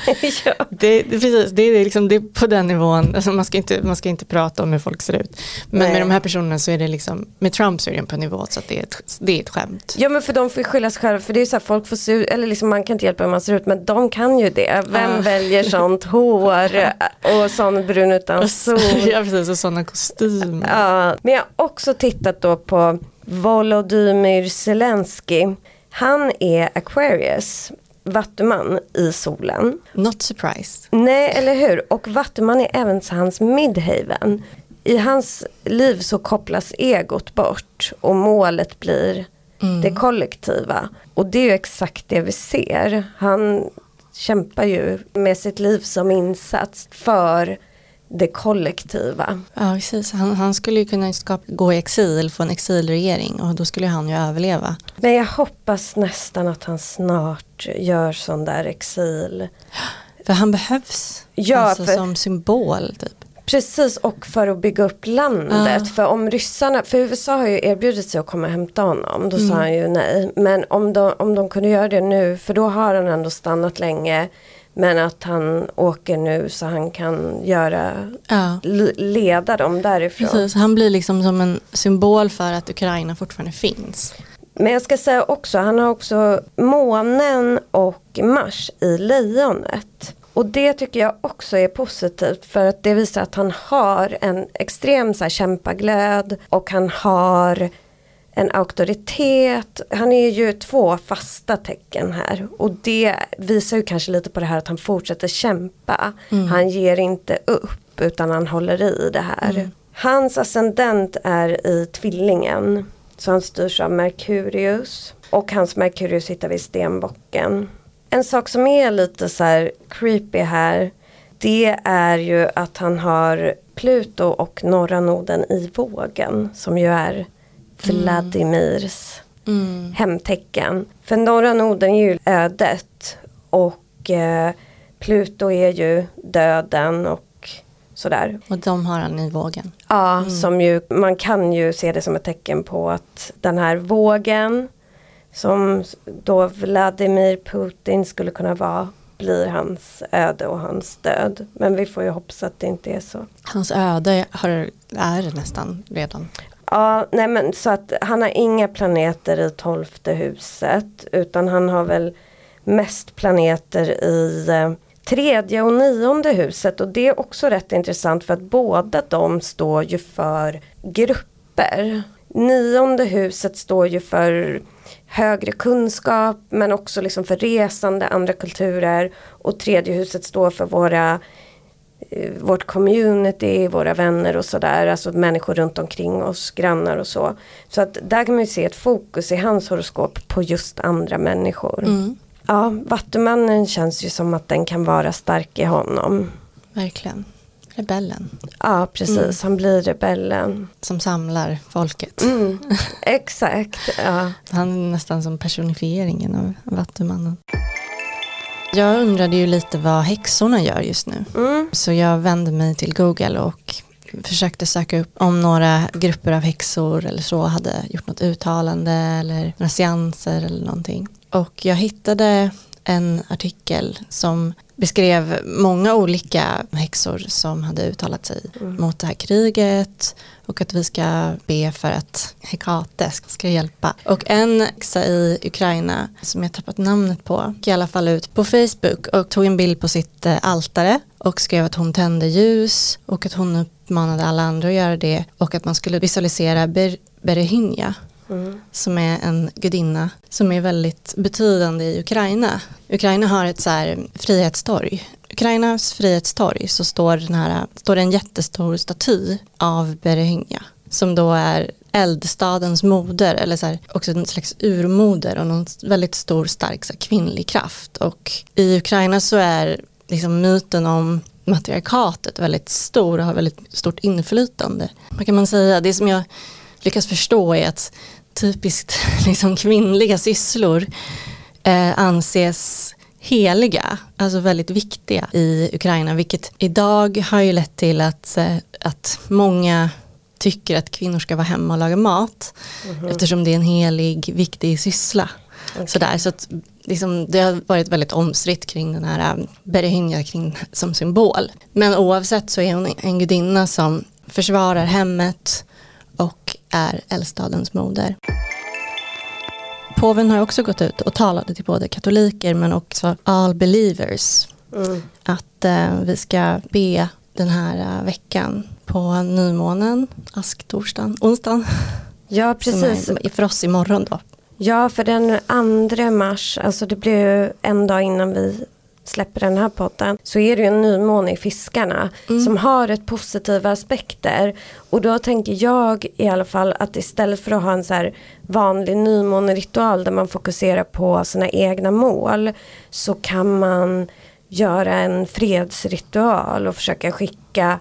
ja. det, det, precis, det är liksom, det är på den nivån, alltså man, ska inte, man ska inte prata om hur folk ser ut. Men Nej. med de här personerna så är det liksom, med Trump så är det på en nivå så att det är ett, det är ett skämt.
Ja men för de får skylla sig själva, för det är så här, folk får se ut, eller liksom man kan inte hjälpa hur man ser ut, men de kan ju det. Vem uh. väljer sånt hår och sån brun utan sol? [LAUGHS]
ja precis, och sådana kostymer.
Ja, men jag har också tittat då på Volodymyr Zelensky han är Aquarius, vattuman i solen.
Not surprised.
Nej, eller hur? Och vattuman är även hans midhaven. I hans liv så kopplas egot bort och målet blir mm. det kollektiva. Och det är ju exakt det vi ser. Han kämpar ju med sitt liv som insats för det kollektiva.
Ja precis, han, han skulle ju kunna skapa, gå i exil, få en exilregering och då skulle han ju överleva.
Men jag hoppas nästan att han snart gör sån där exil.
För han behövs ja, alltså, för, som symbol typ.
Precis och för att bygga upp landet. Ja. För om ryssarna, för USA har ju erbjudit sig att komma och hämta honom. Då mm. sa han ju nej. Men om de, om de kunde göra det nu, för då har han ändå stannat länge. Men att han åker nu så han kan göra, ja. leda dem därifrån.
Precis, han blir liksom som en symbol för att Ukraina fortfarande finns.
Men jag ska säga också, han har också månen och Mars i lejonet. Och det tycker jag också är positivt för att det visar att han har en extrem så här, kämpaglöd och han har en auktoritet. Han är ju två fasta tecken här och det visar ju kanske lite på det här att han fortsätter kämpa. Mm. Han ger inte upp utan han håller i det här. Mm. Hans ascendent är i tvillingen så han styrs av Merkurius och hans Merkurius hittar vi i stenbocken. En sak som är lite så här creepy här det är ju att han har Pluto och norra noden i vågen som ju är Vladimirs mm. hemtecken. För norra noden är ju ödet och eh, Pluto är ju döden och sådär.
Och de har han i vågen?
Ja, mm. som ju, man kan ju se det som ett tecken på att den här vågen som då Vladimir Putin skulle kunna vara blir hans öde och hans död. Men vi får ju hoppas att det inte är så.
Hans öde har, är nästan redan.
Ja, nej men så att han har inga planeter i tolfte huset utan han har väl mest planeter i eh, tredje och nionde huset och det är också rätt intressant för att båda de står ju för grupper. Nionde huset står ju för högre kunskap men också liksom för resande, andra kulturer och tredje huset står för våra vårt community, våra vänner och sådär, alltså människor runt omkring oss, grannar och så. Så att där kan man ju se ett fokus i hans horoskop på just andra människor. Mm. Ja, Vattumannen känns ju som att den kan vara stark i honom.
Verkligen. Rebellen.
Ja, precis. Mm. Han blir rebellen.
Som samlar folket.
Mm. [LAUGHS] Exakt. Ja.
Han är nästan som personifieringen av Vattumannen. Jag undrade ju lite vad häxorna gör just nu. Mm. Så jag vände mig till Google och försökte söka upp om några grupper av häxor eller så hade gjort något uttalande eller några seanser eller någonting. Och jag hittade en artikel som beskrev många olika häxor som hade uttalat sig mm. mot det här kriget och att vi ska be för att Hekate ska hjälpa. Och en häxa i Ukraina som jag tappat namnet på gick i alla fall ut på Facebook och tog en bild på sitt eh, altare och skrev att hon tände ljus och att hon uppmanade alla andra att göra det och att man skulle visualisera Ber Berehynja Mm. som är en gudinna som är väldigt betydande i Ukraina. Ukraina har ett så här frihetstorg. Ukrainas frihetstorg så står, den här, står en jättestor staty av Berehynja som då är eldstadens moder eller så här, också en slags urmoder och någon väldigt stor stark så här, kvinnlig kraft och i Ukraina så är liksom myten om matriarkatet väldigt stor och har väldigt stort inflytande. Vad kan man säga? Det som jag lyckas förstå är att typiskt [LAUGHS] liksom, kvinnliga sysslor eh, anses heliga, alltså väldigt viktiga i Ukraina, vilket idag har ju lett till att, eh, att många tycker att kvinnor ska vara hemma och laga mat mm -hmm. eftersom det är en helig, viktig syssla. Okay. Sådär, så att, liksom, det har varit väldigt omstritt kring den här eh, Berehynja som symbol. Men oavsett så är hon en gudinna som försvarar hemmet, och är eldstadens moder. Påven har också gått ut och talade till både katoliker men också all believers. Mm. Att eh, vi ska be den här uh, veckan på nymånen, asktorsdagen, onsdagen.
Ja, precis.
Som är för oss imorgon då.
Ja, för den andra mars, alltså det blir ju en dag innan vi släpper den här podden så är det ju en nymåne i fiskarna mm. som har ett positiva aspekter. Och då tänker jag i alla fall att istället för att ha en så här vanlig nymåneritual där man fokuserar på sina egna mål så kan man göra en fredsritual och försöka skicka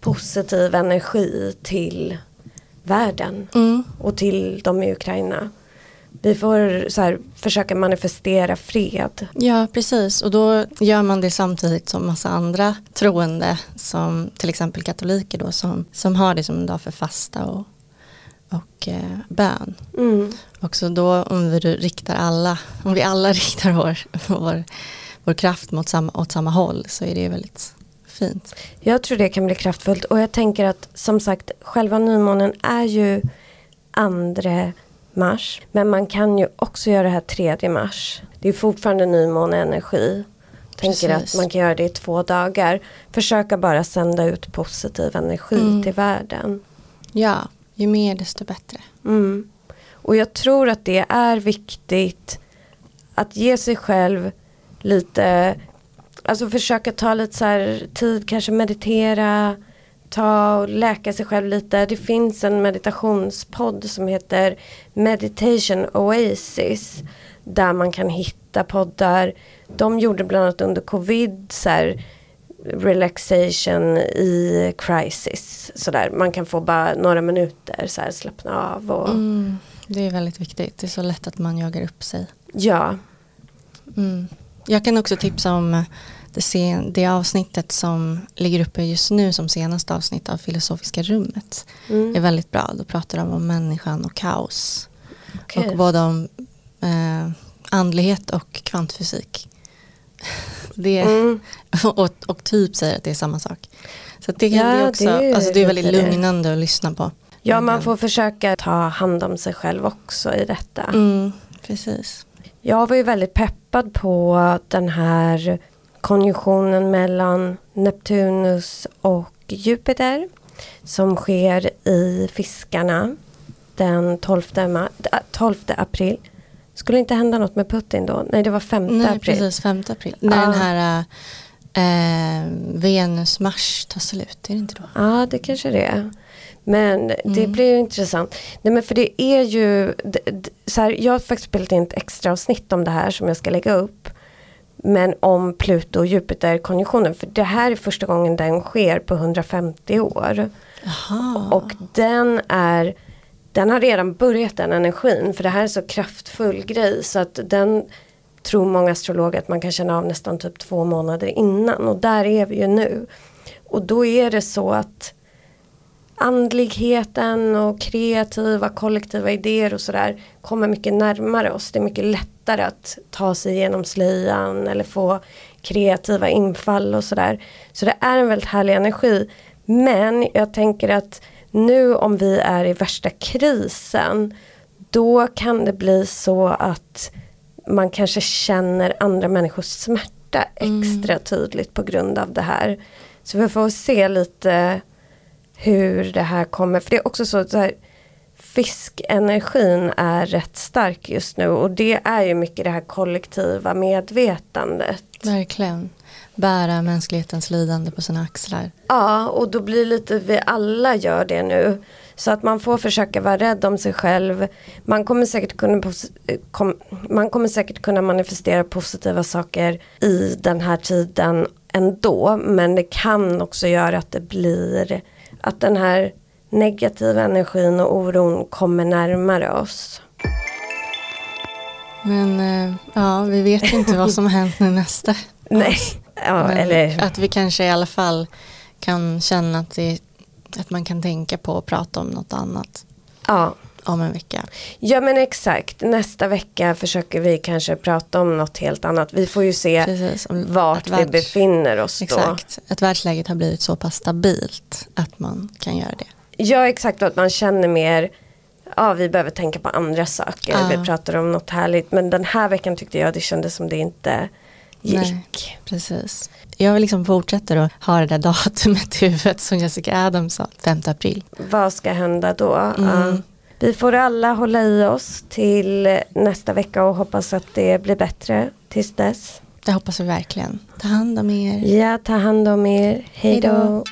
positiv energi till världen mm. och till de i Ukraina. Vi får så här, försöka manifestera fred.
Ja, precis. Och då gör man det samtidigt som massa andra troende, som till exempel katoliker då, som, som har det som en dag för fasta och, och eh, bön. Mm. Och så då om vi riktar alla, om vi alla [LAUGHS] riktar vår, vår, vår kraft mot samma, åt samma håll så är det väldigt fint.
Jag tror det kan bli kraftfullt och jag tänker att som sagt själva nymånen är ju andra mars. Men man kan ju också göra det här 3 mars. Det är fortfarande nymåneenergi. Tänker att man kan göra det i två dagar. Försöka bara sända ut positiv energi mm. till världen.
Ja, ju mer desto bättre.
Mm. Och jag tror att det är viktigt att ge sig själv lite, alltså försöka ta lite så tid, kanske meditera, ta och läka sig själv lite. Det finns en meditationspodd som heter Meditation Oasis. Där man kan hitta poddar. De gjorde bland annat under covid så här, relaxation i crisis. Så där. Man kan få bara några minuter så här, slappna av. Och... Mm,
det är väldigt viktigt. Det är så lätt att man jagar upp sig.
Ja.
Mm. Jag kan också tipsa om det, sen, det avsnittet som ligger uppe just nu som senaste avsnitt av Filosofiska rummet mm. är väldigt bra. Då pratar de om människan och kaos. Okay. Och både om eh, andlighet och kvantfysik. [LAUGHS] Det, mm. [LAUGHS] och, och, typ säger att det är samma sak. Så det, ja, det, också, det, alltså det är väldigt lugnande det. att lyssna på.
Ja, man får försöka ta hand om sig själv också i detta.
Mm, precis.
Jag var ju väldigt peppad på den här konjunktionen mellan Neptunus och Jupiter som sker i Fiskarna den 12, 12 april. Skulle inte hända något med Putin då? Nej det var 5 Nej, april.
precis 5 april. När ja. den här äh, Venus-Mars tar slut, är det inte då?
Ja det kanske det är. Men mm. det blir ju intressant. Nej men för det är ju, så här, jag har faktiskt spelat in ett extra avsnitt om det här som jag ska lägga upp. Men om Pluto och Jupiter-konjunktionen. För det här är första gången den sker på 150 år.
Aha.
Och den är den har redan börjat den energin. För det här är så kraftfull grej. Så att den tror många astrologer att man kan känna av nästan typ två månader innan. Och där är vi ju nu. Och då är det så att andligheten och kreativa kollektiva idéer och sådär kommer mycket närmare oss. Det är mycket lättare att ta sig igenom slöjan eller få kreativa infall och sådär. Så det är en väldigt härlig energi. Men jag tänker att nu om vi är i värsta krisen då kan det bli så att man kanske känner andra människors smärta mm. extra tydligt på grund av det här. Så vi får se lite hur det här kommer. För det är också så, så här, fiskenergin är rätt stark just nu och det är ju mycket det här kollektiva medvetandet.
Verkligen. Bära mänsklighetens lidande på sina axlar.
Ja, och då blir lite vi alla gör det nu. Så att man får försöka vara rädd om sig själv. Man kommer säkert kunna, man kommer säkert kunna manifestera positiva saker i den här tiden ändå. Men det kan också göra att det blir att den här negativa energin och oron kommer närmare oss.
Men eh, ja, vi vet inte vad som hänt nu nästa. [LAUGHS]
Nej, ja, eller...
Att vi kanske i alla fall kan känna att, det, att man kan tänka på att prata om något annat.
Ja.
Om en vecka.
Ja men exakt, nästa vecka försöker vi kanske prata om något helt annat. Vi får ju se Precis, vart vi världs... befinner oss då.
Exakt, att världsläget har blivit så pass stabilt att man kan göra det.
Ja exakt, att man känner mer ja vi behöver tänka på andra saker. Ja. Vi pratar om något härligt. Men den här veckan tyckte jag det kändes som det inte gick. Nej,
precis. Jag liksom fortsätter att ha det där datumet i huvudet som Jessica Adams sa, 5 april.
Vad ska hända då? Mm. Uh, vi får alla hålla i oss till nästa vecka och hoppas att det blir bättre tills dess.
Det hoppas vi verkligen. Ta hand om er.
Ja, ta hand om er. Hej då.